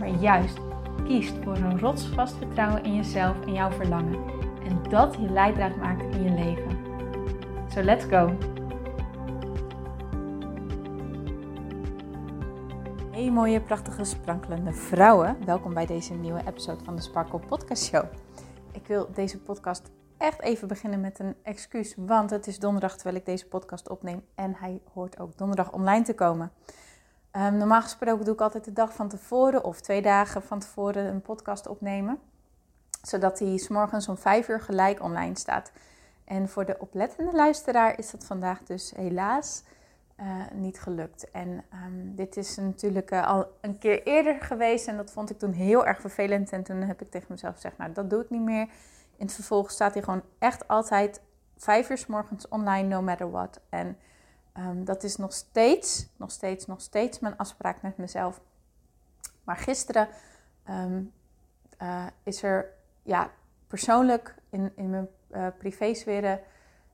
maar juist kiest voor een rotsvast vertrouwen in jezelf en jouw verlangen. En dat je leidraad maakt in je leven. So let's go! Hey mooie, prachtige, sprankelende vrouwen. Welkom bij deze nieuwe episode van de Sparkle Podcast Show. Ik wil deze podcast echt even beginnen met een excuus, want het is donderdag terwijl ik deze podcast opneem en hij hoort ook donderdag online te komen. Um, normaal gesproken doe ik altijd de dag van tevoren of twee dagen van tevoren een podcast opnemen. Zodat die s morgens om vijf uur gelijk online staat. En voor de oplettende luisteraar is dat vandaag dus helaas uh, niet gelukt. En um, dit is natuurlijk uh, al een keer eerder geweest en dat vond ik toen heel erg vervelend. En toen heb ik tegen mezelf gezegd, nou dat doe ik niet meer. In het vervolg staat hij gewoon echt altijd vijf uur s morgens online, no matter what. En Um, dat is nog steeds, nog steeds, nog steeds mijn afspraak met mezelf. Maar gisteren um, uh, is er ja, persoonlijk in, in mijn uh, privésferen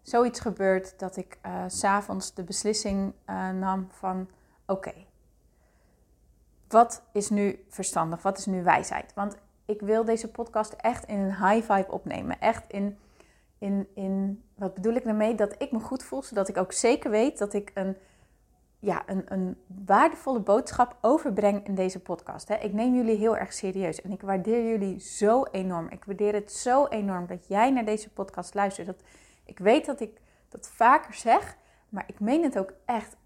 zoiets gebeurd dat ik uh, s'avonds de beslissing nam van oké, wat is nu verstandig? Wat is nu wijsheid? Want ik wil deze podcast echt in een high vibe opnemen. Echt in in, in, wat bedoel ik daarmee? Dat ik me goed voel, zodat ik ook zeker weet dat ik een, ja, een, een waardevolle boodschap overbreng in deze podcast. Hè. Ik neem jullie heel erg serieus en ik waardeer jullie zo enorm. Ik waardeer het zo enorm dat jij naar deze podcast luistert. Dat, ik weet dat ik dat vaker zeg, maar ik meen het ook echt,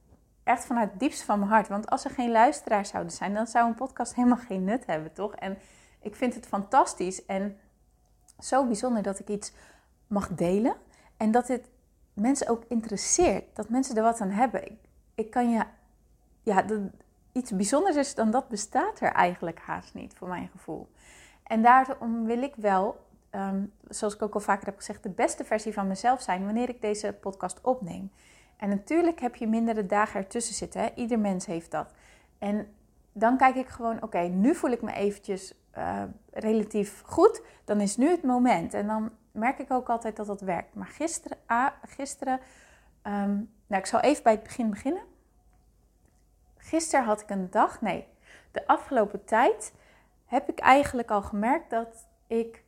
echt vanuit het diepste van mijn hart. Want als er geen luisteraars zouden zijn, dan zou een podcast helemaal geen nut hebben, toch? En ik vind het fantastisch en zo bijzonder dat ik iets mag delen. En dat dit mensen ook interesseert. Dat mensen er wat aan hebben. Ik, kan je. Ja, dat, iets bijzonders is dan dat bestaat er eigenlijk haast niet, voor mijn gevoel. En daarom wil ik wel, ehm, zoals ik ook al vaker heb gezegd, de beste versie van mezelf zijn wanneer ik deze podcast opneem. En natuurlijk heb je mindere dagen ertussen zitten. Hè? Ieder mens heeft dat. En dan kijk ik gewoon, oké, nu voel ik me eventjes uh, relatief goed. Dan is nu het moment. En dan merk ik ook altijd dat dat werkt. Maar gisteren, ah, gisteren um, nou ik zal even bij het begin beginnen. Gisteren had ik een dag, nee, de afgelopen tijd heb ik eigenlijk al gemerkt dat ik,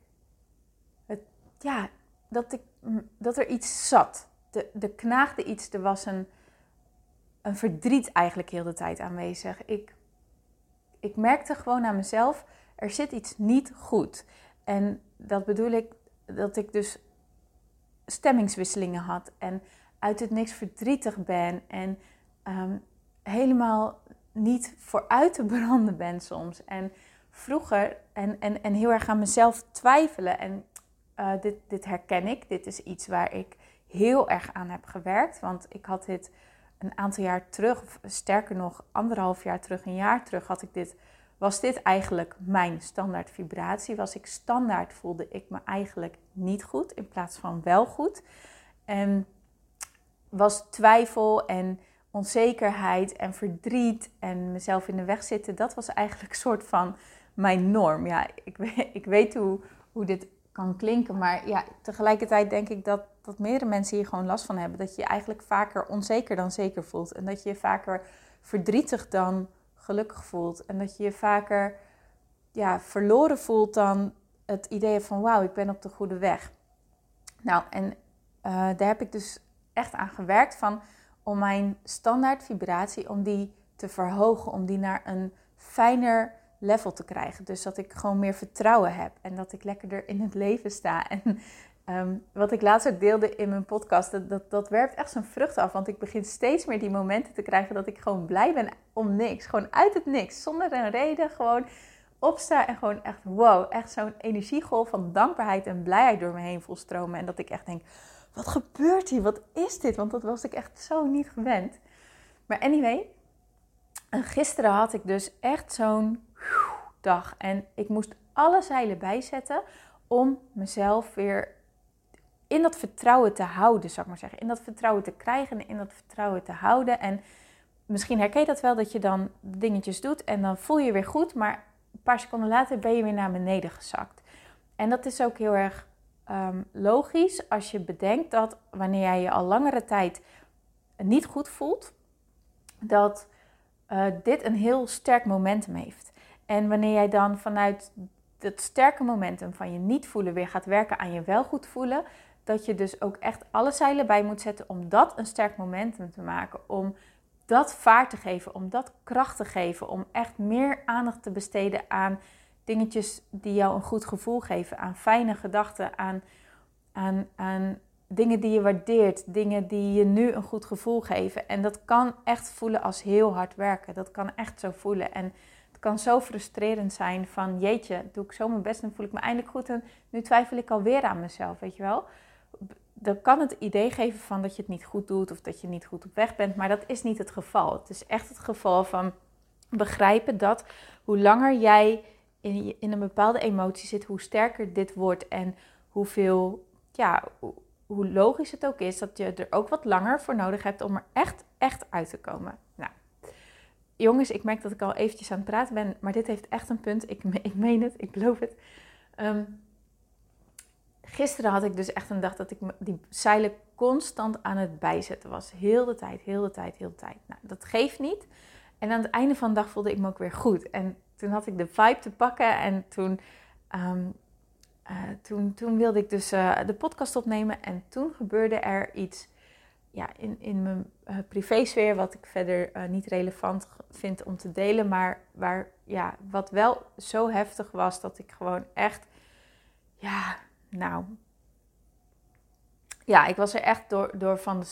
het, ja, dat, ik, dat er iets zat. De, de knaagde iets, er was een, een verdriet eigenlijk heel de tijd aanwezig. Ik, ik merkte gewoon aan mezelf, er zit iets niet goed. En dat bedoel ik dat ik dus stemmingswisselingen had en uit het niks verdrietig ben en um, helemaal niet vooruit te branden ben soms. En vroeger, en, en, en heel erg aan mezelf twijfelen. En uh, dit, dit herken ik. Dit is iets waar ik heel erg aan heb gewerkt. Want ik had dit een aantal jaar terug, of sterker nog, anderhalf jaar terug, een jaar terug, had ik dit was dit eigenlijk mijn standaard vibratie? Was ik standaard, voelde ik me eigenlijk niet goed in plaats van wel goed? En was twijfel en onzekerheid en verdriet en mezelf in de weg zitten, dat was eigenlijk een soort van mijn norm. Ja, ik weet, ik weet hoe, hoe dit kan klinken, maar ja, tegelijkertijd denk ik dat, dat meerdere mensen hier gewoon last van hebben. Dat je je eigenlijk vaker onzeker dan zeker voelt en dat je je vaker verdrietig dan gelukkig voelt. En dat je je vaker ja, verloren voelt dan het idee van wauw, ik ben op de goede weg. Nou, en uh, daar heb ik dus echt aan gewerkt van om mijn standaard vibratie, om die te verhogen, om die naar een fijner level te krijgen. Dus dat ik gewoon meer vertrouwen heb en dat ik lekkerder in het leven sta. En Ehm, wat ik laatst ook deelde in mijn podcast, dat, dat, werpt echt zijn vrucht af. Want ik begin steeds meer die momenten te krijgen dat ik gewoon blij ben om niks. Gewoon uit het niks, zonder een reden. Gewoon opsta en gewoon echt wow, echt zo'n energiegolf van dankbaarheid en blijheid door me heen volstromen. En dat ik echt denk, wat gebeurt hier? Wat is dit? Want dat was ik echt zo niet gewend. Maar anyway, gisteren had ik dus echt zo'n dag. En ik moest alle zeilen bijzetten om mezelf weer in dat vertrouwen te houden, zou ik maar zeggen. In dat vertrouwen te krijgen en in dat vertrouwen te houden. En misschien herken je dat wel, dat je dan dingetjes doet en dan voel je je weer goed, maar een paar seconden later ben je weer naar beneden gezakt. En dat is ook heel erg ehm, logisch als je bedenkt dat wanneer jij je al langere tijd niet goed voelt, dat uh, dit een heel sterk momentum heeft. En wanneer jij dan vanuit dat sterke momentum van je niet voelen weer gaat werken aan je wel goed voelen, dat je dus ook echt alle zeilen bij moet zetten om dat een sterk momentum te maken. Om dat vaart te geven, om dat kracht te geven, om echt meer aandacht te besteden aan dingetjes die jou een goed gevoel geven, aan fijne gedachten, aan, aan, aan dingen die je waardeert, dingen die je nu een goed gevoel geven. En dat kan echt voelen als heel hard werken. Dat kan echt zo voelen. En het kan zo frustrerend zijn van jeetje, doe ik zo mijn best en voel ik me eindelijk goed en nu twijfel ik alweer aan mezelf, weet je wel. Dan kan het idee geven van dat je het niet goed doet of dat je niet goed op weg bent, maar dat is niet het geval. Het is echt het geval van begrijpen dat hoe langer jij in, in een bepaalde emotie zit, hoe sterker dit wordt en hoeveel, ja, hoe logisch het ook is, dat je er ook wat langer voor nodig hebt om er echt, echt uit te komen. Nou, jongens, ik merk dat ik al eventjes aan het praten ben, maar dit heeft echt een punt. Ik, ik meen het, ik beloof het. Um, gisteren had ik dus echt een dag dat ik die zeilen constant aan het bijzetten was. Heel de tijd, heel de tijd, heel de tijd. Nou, dat geeft niet. En aan het einde van de dag voelde ik me ook weer goed. En toen had ik de vibe te pakken en toen um, uh, toen, toen wilde ik dus uh, de podcast opnemen en toen gebeurde er iets ja, in, in mijn uh, privésfeer wat ik verder niet relevant vind om te delen, maar waar, ja, wat wel zo heftig was dat ik gewoon echt, ja, nou, ja, ik was er echt door, door van,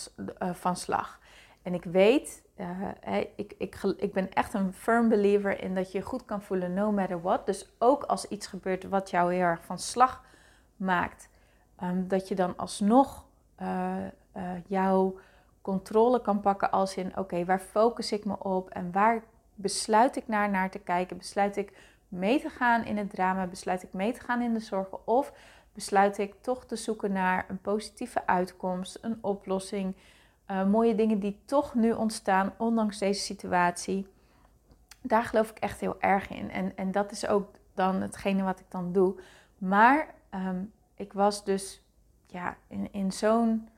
van slag. En ik weet, uh, ik, ik, ik ben echt een firm believer in dat je goed kan voelen no matter what. Dus ook als iets gebeurt wat jou heel erg van slag maakt, um, dat je dan alsnog uh, jouw controle kan pakken als in oké, waar focus ik me op en waar besluit ik naar, naar te kijken? Besluit ik mee te gaan in het drama? Besluit ik mee te gaan in de zorgen? Of besluit ik toch te zoeken naar een positieve uitkomst, een oplossing? Uh, mooie dingen die toch nu ontstaan, ondanks deze situatie. Daar geloof ik echt heel erg in. En, en dat is ook dan hetgene wat ik dan doe. Maar um, ik was dus ja, in, in zo'n,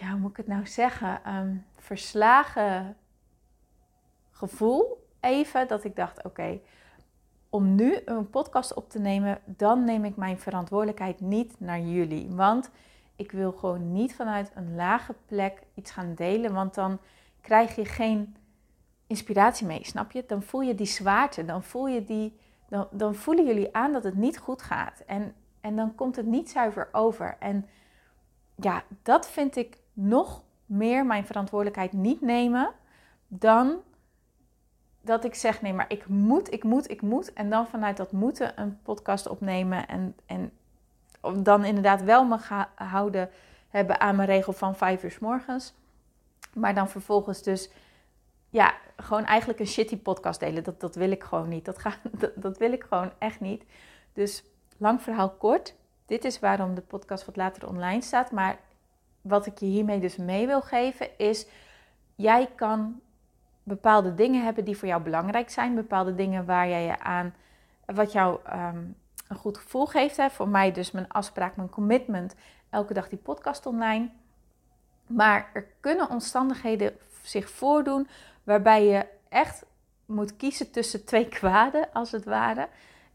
ja, hoe moet ik het nou zeggen, um, verslagen gevoel. Even dat ik dacht: oké, om nu een podcast op te nemen, dan neem ik mijn verantwoordelijkheid niet naar jullie. Want ik wil gewoon niet vanuit een lage plek iets gaan delen, want dan krijg je geen inspiratie mee, snap je? Dan voel je die zwaarte, dan voel je die, dan, dan voelen jullie aan dat het niet goed gaat. En, en dan komt het niet zuiver over. En ja, dat vind ik nog meer mijn verantwoordelijkheid niet nemen dan dat ik zeg: nee, maar ik moet, ik moet, ik moet. En dan vanuit dat moeten een podcast opnemen en, en dan inderdaad wel me houden hebben aan mijn regel van vijf uur s morgens. Maar dan vervolgens dus, ja, gewoon eigenlijk een shitty podcast delen. Dat, dat wil ik gewoon niet. Dat, ga, dat, dat wil ik gewoon echt niet. Dus lang verhaal kort. Dit is waarom de podcast wat later online staat. Maar wat ik je hiermee dus mee wil geven is, jij kan bepaalde dingen hebben die voor jou belangrijk zijn. Bepaalde dingen waar jij je aan, wat jou um, een goed gevoel geeft. Hè. Voor mij dus mijn afspraak, mijn commitment. Elke dag die podcast online. Maar er kunnen omstandigheden zich voordoen waarbij je echt moet kiezen tussen twee kwaden, als het ware.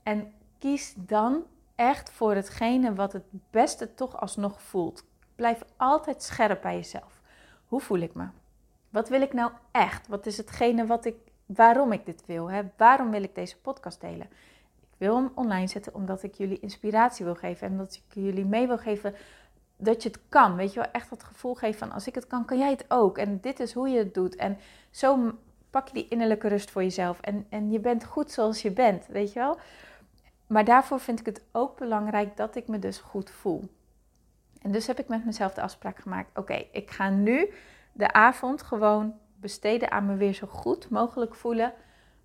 En kies dan echt voor hetgene wat het beste toch alsnog voelt. Blijf altijd scherp bij jezelf. Hoe voel ik me? Wat wil ik nou echt? Wat is hetgene wat ik, waarom ik dit wil? Hè? Waarom wil ik deze podcast delen? wil hem online zetten omdat ik jullie inspiratie wil geven. En dat ik jullie mee wil geven dat je het kan. Weet je wel, echt dat gevoel geven van als ik het kan, kan jij het ook. En dit is hoe je het doet. En zo pak je die innerlijke rust voor jezelf. En, en je bent goed zoals je bent, weet je wel. Maar daarvoor vind ik het ook belangrijk dat ik me dus goed voel. En dus heb ik met mezelf de afspraak gemaakt: oké, ik ga nu de avond gewoon besteden aan me weer zo goed mogelijk voelen.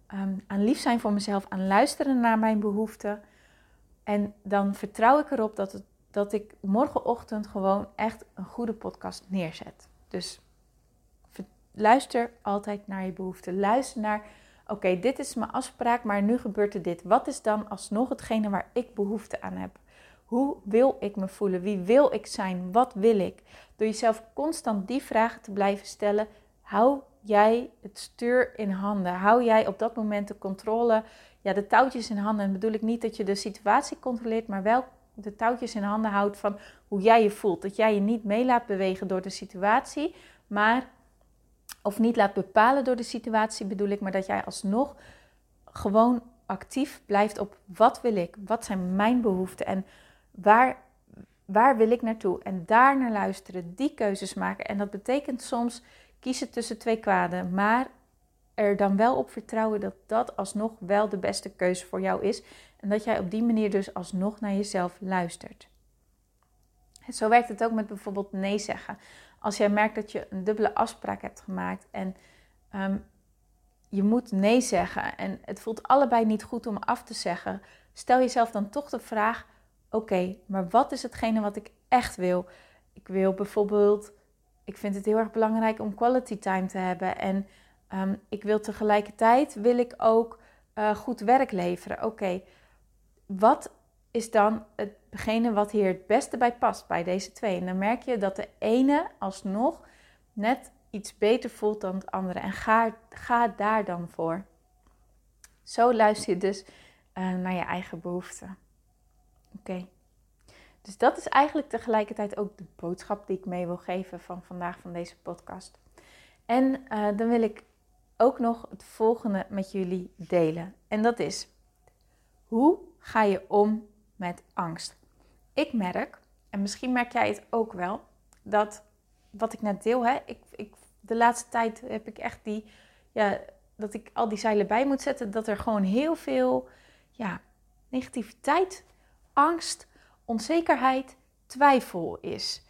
ehm, aan lief zijn voor mezelf, aan luisteren naar mijn behoeften. En dan vertrouw ik erop dat, het, dat ik morgenochtend gewoon echt een goede podcast neerzet. Dus luister altijd naar je behoeften. Luister naar, oké, dit is mijn afspraak, maar nu gebeurt er dit. Wat is dan alsnog hetgene waar ik behoefte aan heb? Hoe wil ik me voelen? Wie wil ik zijn? Wat wil ik? Door jezelf constant die vragen te blijven stellen, hou jij het stuur in handen. Hou jij op dat moment de controle, ja, de touwtjes in handen. En bedoel ik niet dat je de situatie controleert, maar wel de touwtjes in handen houdt van hoe jij je voelt. Dat jij je niet mee laat bewegen door de situatie, maar of niet laat bepalen door de situatie bedoel ik, maar dat jij alsnog gewoon actief blijft op wat wil ik, wat zijn mijn behoeften en waar, waar wil ik naartoe. En daar naar luisteren, die keuzes maken. En dat betekent soms kiezen tussen twee kwaden, maar er dan wel op vertrouwen dat dat alsnog wel de beste keuze voor jou is. En dat jij op die manier dus alsnog naar jezelf luistert. zo werkt het ook met bijvoorbeeld nee zeggen. Als jij merkt dat je een dubbele afspraak hebt gemaakt en ehm, je moet nee zeggen en het voelt allebei niet goed om af te zeggen, stel jezelf dan toch de vraag: oké, maar wat is hetgene wat ik echt wil? Ik wil bijvoorbeeld, ik vind het heel erg belangrijk om quality time te hebben en ehm, ik wil tegelijkertijd wil ik ook uh, goed werk leveren. Oké, wat is dan hetgene wat hier het beste bij past bij deze twee? En dan merk je dat de ene alsnog net iets beter voelt dan het andere. En ga, daar dan voor. Zo luister je dus uh, naar je eigen behoeften. Oké. Dus dat is eigenlijk tegelijkertijd ook de boodschap die ik mee wil geven van vandaag van deze podcast. En uh, dan wil ik ook nog het volgende met jullie delen. En dat is: hoe ga je om met angst? Ik merk, en misschien merk jij het ook wel, dat wat ik net deel, hè, ik, ik, de laatste tijd heb ik echt die, ja, dat ik al die zeilen bij moet zetten, dat er gewoon heel veel ja, negativiteit angst, onzekerheid, twijfel is.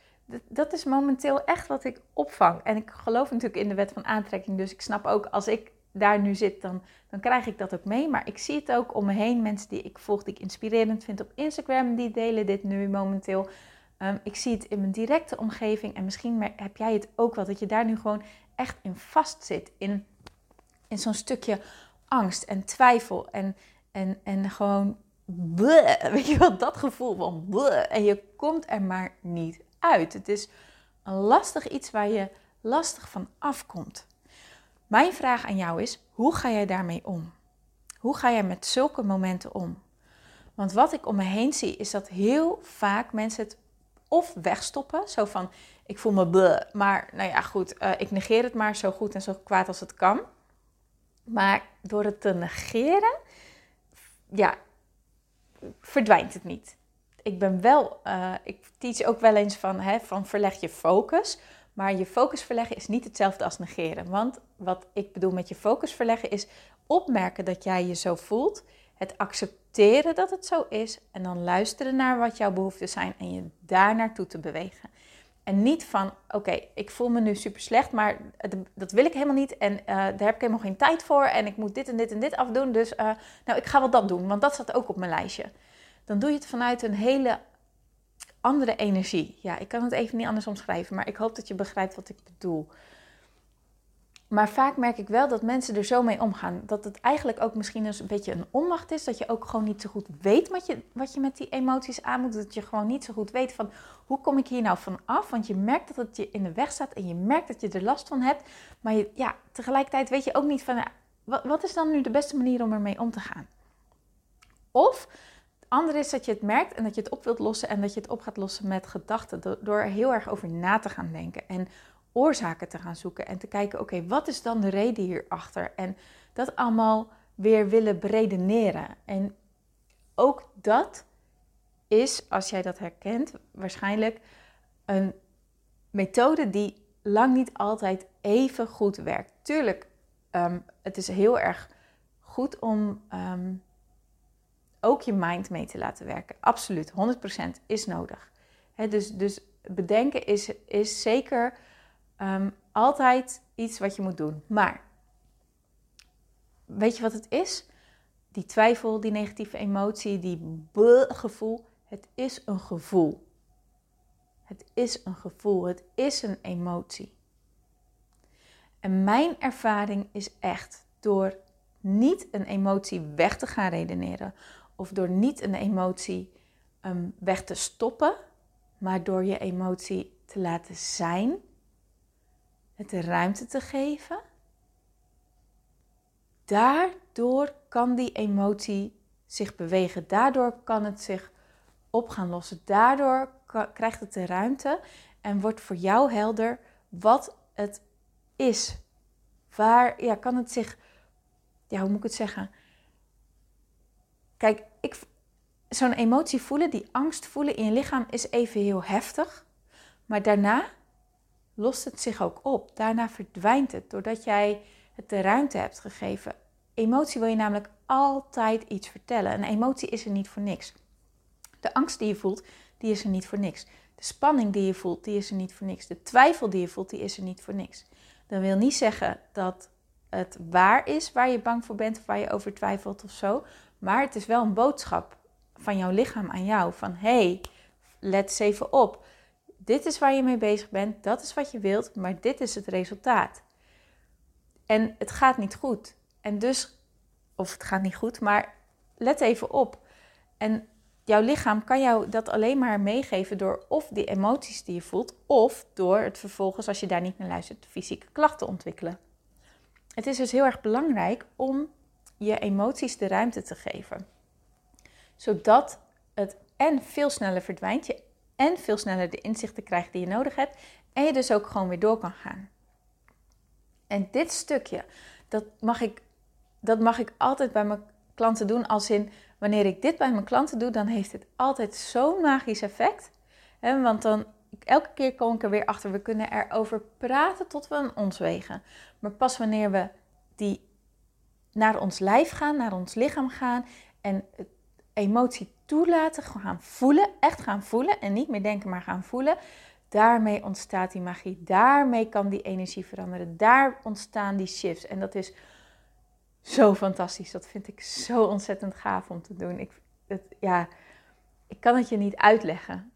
Dat is momenteel echt wat ik opvang. En ik geloof natuurlijk in de wet van aantrekking. Dus ik snap ook als ik daar nu zit, dan, dan krijg ik dat ook mee. Maar ik zie het ook om me heen. Mensen die ik volg, die ik inspirerend vind op Instagram, die delen dit nu momenteel. Ehm, ik zie het in mijn directe omgeving. En misschien heb jij het ook wel, dat je daar nu gewoon echt in vast zit. In, in zo'n stukje angst en twijfel. En, en, en gewoon weet je wel, dat gevoel van en je komt er maar niet uit. Het is een lastig iets waar je lastig van afkomt. Mijn vraag aan jou is, hoe ga jij daarmee om? Hoe ga jij met zulke momenten om? Want wat ik om me heen zie, is dat heel vaak mensen het of wegstoppen, zo van, ik voel me bleh, maar nou ja, goed, uh, ik negeer het maar zo goed en zo kwaad als het kan. Maar door het te negeren, ja, verdwijnt het niet. Ik ben wel, uh, ik teach ook wel eens van, hè, van verleg je focus. Maar je focus verleggen is niet hetzelfde als negeren. Want wat ik bedoel met je focus verleggen is opmerken dat jij je zo voelt. Het accepteren dat het zo is. En dan luisteren naar wat jouw behoeften zijn en je daar naartoe te bewegen. En niet van, oké, ik voel me nu super slecht, maar dat wil ik helemaal niet. En uh, daar heb ik helemaal geen tijd voor. En ik moet dit en dit en dit afdoen. Dus uh, nou, ik ga wel dat doen, want dat staat ook op mijn lijstje. Dan doe je het vanuit een hele andere energie. Ja, ik kan het even niet anders omschrijven, maar ik hoop dat je begrijpt wat ik bedoel. Maar vaak merk ik wel dat mensen er zo mee omgaan. Dat het eigenlijk ook misschien eens een beetje een onmacht is. Dat je ook gewoon niet zo goed weet wat je, wat je met die emoties aan moet. Dat je gewoon niet zo goed weet van hoe kom ik hier nou van af. Want je merkt dat het je in de weg staat en je merkt dat je er last van hebt. Maar je, ja, tegelijkertijd weet je ook niet van wat, is dan nu de beste manier om ermee om te gaan. Of andere is dat je het merkt en dat je het op wilt lossen. En dat je het op gaat lossen met gedachten. Door er heel erg over na te gaan denken. En oorzaken te gaan zoeken en te kijken, oké, wat is dan de reden hierachter? En dat allemaal weer willen beredeneren. En ook dat is, als jij dat herkent, waarschijnlijk een methode die lang niet altijd even goed werkt. Tuurlijk, um, het is heel erg goed om ehm, ook je mind mee te laten werken. Absoluut, 100% is nodig. dus, dus bedenken is, is zeker Ehm, altijd iets wat je moet doen. Maar weet je wat het is? Die twijfel, die negatieve emotie, die gevoel. Het is een gevoel. Het is een gevoel. Het is een emotie. En mijn ervaring is echt door niet een emotie weg te gaan redeneren of door niet een emotie um, weg te stoppen, maar door je emotie te laten zijn, het de ruimte te geven, daardoor kan die emotie zich bewegen. Daardoor kan het zich op gaan lossen. Daardoor krijgt het de ruimte en wordt voor jou helder wat het is. Waar ja, kan het zich, ja, hoe moet ik het zeggen? Kijk, ik, zo'n emotie voelen, die angst voelen in je lichaam is even heel heftig. Maar daarna lost het zich ook op. Daarna verdwijnt het doordat jij het de ruimte hebt gegeven. Emotie wil je namelijk altijd iets vertellen. Een emotie is er niet voor niks. De angst die je voelt, die is er niet voor niks. De spanning die je voelt, die is er niet voor niks. De twijfel die je voelt, die is er niet voor niks. Dat wil niet zeggen dat het waar is waar je bang voor bent of waar je over twijfelt of zo. Maar het is wel een boodschap van jouw lichaam aan jou. Van hey, let eens even op. Dit is waar je mee bezig bent. Dat is wat je wilt. Maar dit is het resultaat. En het gaat niet goed. En dus, of het gaat niet goed, maar let even op. En jouw lichaam kan jou dat alleen maar meegeven door of die emoties die je voelt, of door het vervolgens, als je daar niet naar luistert, fysieke klachten ontwikkelen. Het is dus heel erg belangrijk om je emoties de ruimte te geven. Zodat het en veel sneller verdwijnt, je en veel sneller de inzichten krijgt die je nodig hebt, en je dus ook gewoon weer door kan gaan. En dit stukje, dat mag ik, dat mag ik altijd bij mijn klanten doen, als in wanneer ik dit bij mijn klanten doe, dan heeft het altijd zo'n magisch effect. Hè, want dan, elke keer kom ik er weer achter, we kunnen erover praten tot we een ons wegen. Maar pas wanneer we die naar ons lijf gaan, naar ons lichaam gaan en emotie toelaten, gaan voelen, echt gaan voelen en niet meer denken, maar gaan voelen. Daarmee ontstaat die magie, daarmee kan die energie veranderen, daar ontstaan die shifts. En dat is zo fantastisch, dat vind ik zo ontzettend gaaf om te doen. Ik, het, ja, ik kan het je niet uitleggen.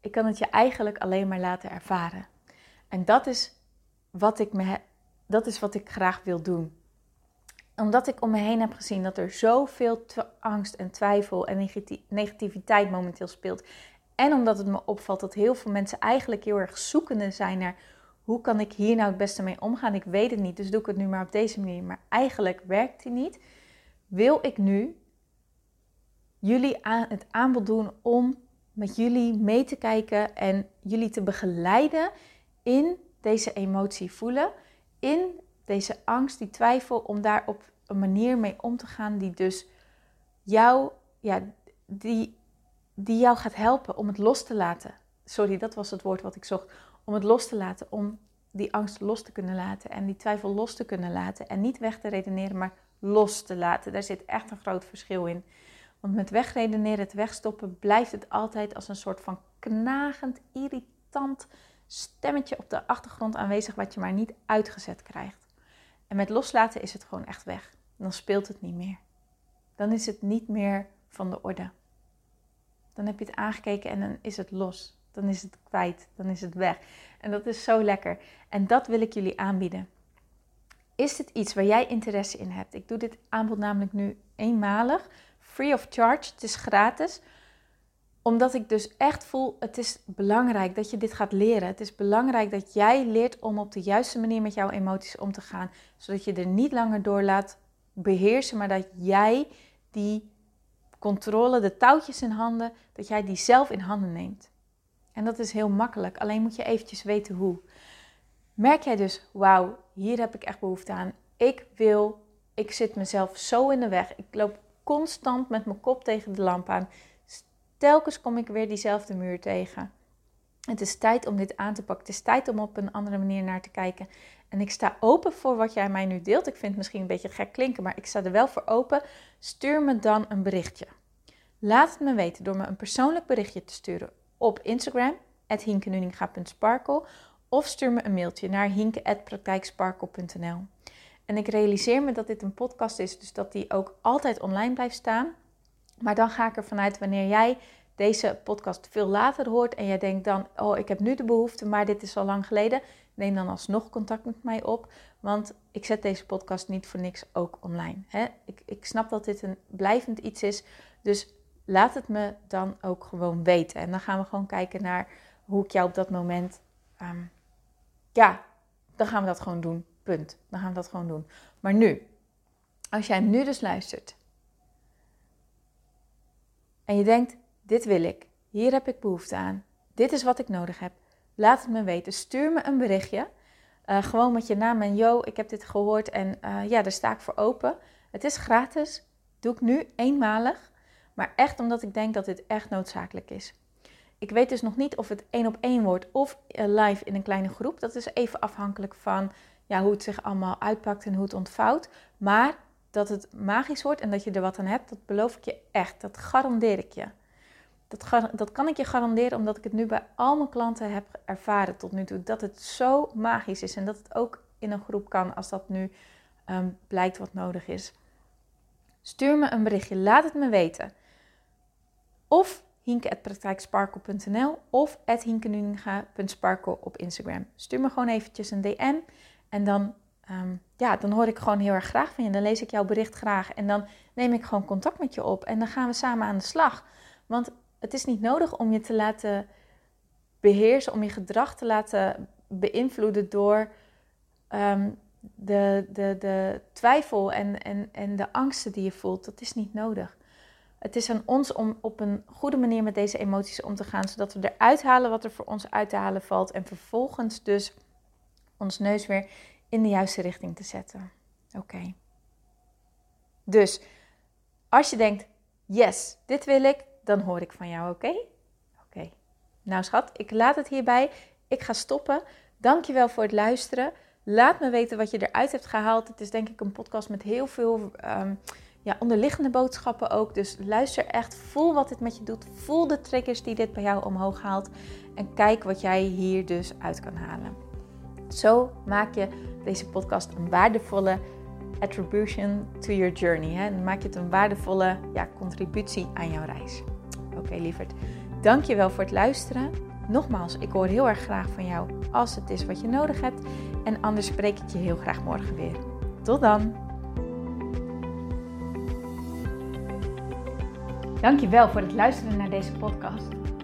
Ik kan het je eigenlijk alleen maar laten ervaren. En dat is wat ik, me, dat is wat ik graag wil doen omdat ik om me heen heb gezien dat er zoveel angst en twijfel en negativiteit momenteel speelt. En omdat het me opvalt dat heel veel mensen eigenlijk heel erg zoekende zijn naar hoe kan ik hier nou het beste mee omgaan. Ik weet het niet, dus doe ik het nu maar op deze manier. Maar eigenlijk werkt die niet. Wil ik nu jullie aan het aanbod doen om met jullie mee te kijken en jullie te begeleiden in deze emotie voelen, in deze angst, die twijfel, om daar op een manier mee om te gaan die dus jou, ja, die, die jou gaat helpen om het los te laten. Sorry, dat was het woord wat ik zocht. Om het los te laten, om die angst los te kunnen laten en die twijfel los te kunnen laten. En niet weg te redeneren, maar los te laten. Daar zit echt een groot verschil in. Want met wegredeneren, het wegstoppen, blijft het altijd als een soort van knagend, irritant stemmetje op de achtergrond aanwezig, wat je maar niet uitgezet krijgt. En met loslaten is het gewoon echt weg. Dan speelt het niet meer. Dan is het niet meer van de orde. Dan heb je het aangekeken en dan is het los. Dan is het kwijt. Dan is het weg. En dat is zo lekker. En dat wil ik jullie aanbieden. Is dit iets waar jij interesse in hebt? Ik doe dit aanbod namelijk nu eenmalig. Free of charge. Het is gratis omdat ik dus echt voel, het is belangrijk dat je dit gaat leren. Het is belangrijk dat jij leert om op de juiste manier met jouw emoties om te gaan. Zodat je er niet langer door laat beheersen, maar dat jij die controle, de touwtjes in handen, dat jij die zelf in handen neemt. En dat is heel makkelijk, alleen moet je eventjes weten hoe. Merk jij dus, wauw, hier heb ik echt behoefte aan. Ik wil, ik zit mezelf zo in de weg. Ik loop constant met mijn kop tegen de lamp aan. Telkens kom ik weer diezelfde muur tegen. Het is tijd om dit aan te pakken. Het is tijd om op een andere manier naar te kijken. En ik sta open voor wat jij mij nu deelt. Ik vind het misschien een beetje gek klinken, maar ik sta er wel voor open. Stuur me dan een berichtje. Laat het me weten door me een persoonlijk berichtje te sturen op Instagram, hinkenuninga.sparkle. Of stuur me een mailtje naar hinke.praktijksparkle.nl. En ik realiseer me dat dit een podcast is, dus dat die ook altijd online blijft staan. Maar dan ga ik ervan uit wanneer jij deze podcast veel later hoort en jij denkt dan, oh ik heb nu de behoefte, maar dit is al lang geleden, neem dan alsnog contact met mij op. Want ik zet deze podcast niet voor niks ook online. Hè? Ik, ik snap dat dit een blijvend iets is, dus laat het me dan ook gewoon weten. En dan gaan we gewoon kijken naar hoe ik jou op dat moment, ehm, ja, dan gaan we dat gewoon doen. Punt. Dan gaan we dat gewoon doen. Maar nu, als jij nu dus luistert je denkt, dit wil ik, hier heb ik behoefte aan, dit is wat ik nodig heb, laat het me weten. Stuur me een berichtje, uh, gewoon met je naam en yo, ik heb dit gehoord en uh, ja, daar sta ik voor open. Het is gratis, doe ik nu eenmalig, maar echt omdat ik denk dat dit echt noodzakelijk is. Ik weet dus nog niet of het één op één wordt of eh, live in een kleine groep. Dat is even afhankelijk van ja, hoe het zich allemaal uitpakt en hoe het ontvouwt. Maar dat het magisch wordt en dat je er wat aan hebt, dat beloof ik je echt. Dat garandeer ik je. Dat, dat kan ik je garanderen omdat ik het nu bij al mijn klanten heb ervaren tot nu toe. Dat het zo magisch is en dat het ook in een groep kan als dat nu ehm, blijkt wat nodig is. Stuur me een berichtje, laat het me weten. Of hinke.praktijksparkle.nl of hinkenuninga.sparkle op Instagram. Stuur me gewoon eventjes een DM en dan, um, ja, dan hoor ik gewoon heel erg graag van je. Dan lees ik jouw bericht graag en dan neem ik gewoon contact met je op en dan gaan we samen aan de slag. Want het is niet nodig om je te laten beheersen, om je gedrag te laten beïnvloeden door ehm, de, de, de twijfel en, en, en de angsten die je voelt. Dat is niet nodig. Het is aan ons om op een goede manier met deze emoties om te gaan, zodat we eruit halen wat er voor ons uit te halen valt en vervolgens dus ons neus weer in de juiste richting te zetten. Oké. Dus als je denkt, yes, dit wil ik, dan hoor ik van jou, oké? Oké. Nou schat, ik laat het hierbij. Ik ga stoppen. Dankjewel voor het luisteren. Laat me weten wat je eruit hebt gehaald. Het is denk ik een podcast met heel veel um, ja, onderliggende boodschappen ook. Dus luister echt, voel wat dit met je doet. Voel de triggers die dit bij jou omhoog haalt. En kijk wat jij hier dus uit kan halen. Zo maak je deze podcast een waardevolle attribution to your journey. Hè? Dan maak je het een waardevolle ja, contributie aan jouw reis. Oké, okay, lieverd. Dank je wel voor het luisteren. Nogmaals, ik hoor heel erg graag van jou als het is wat je nodig hebt. En anders spreek ik je heel graag morgen weer. Tot dan! Dankjewel voor het luisteren naar deze podcast.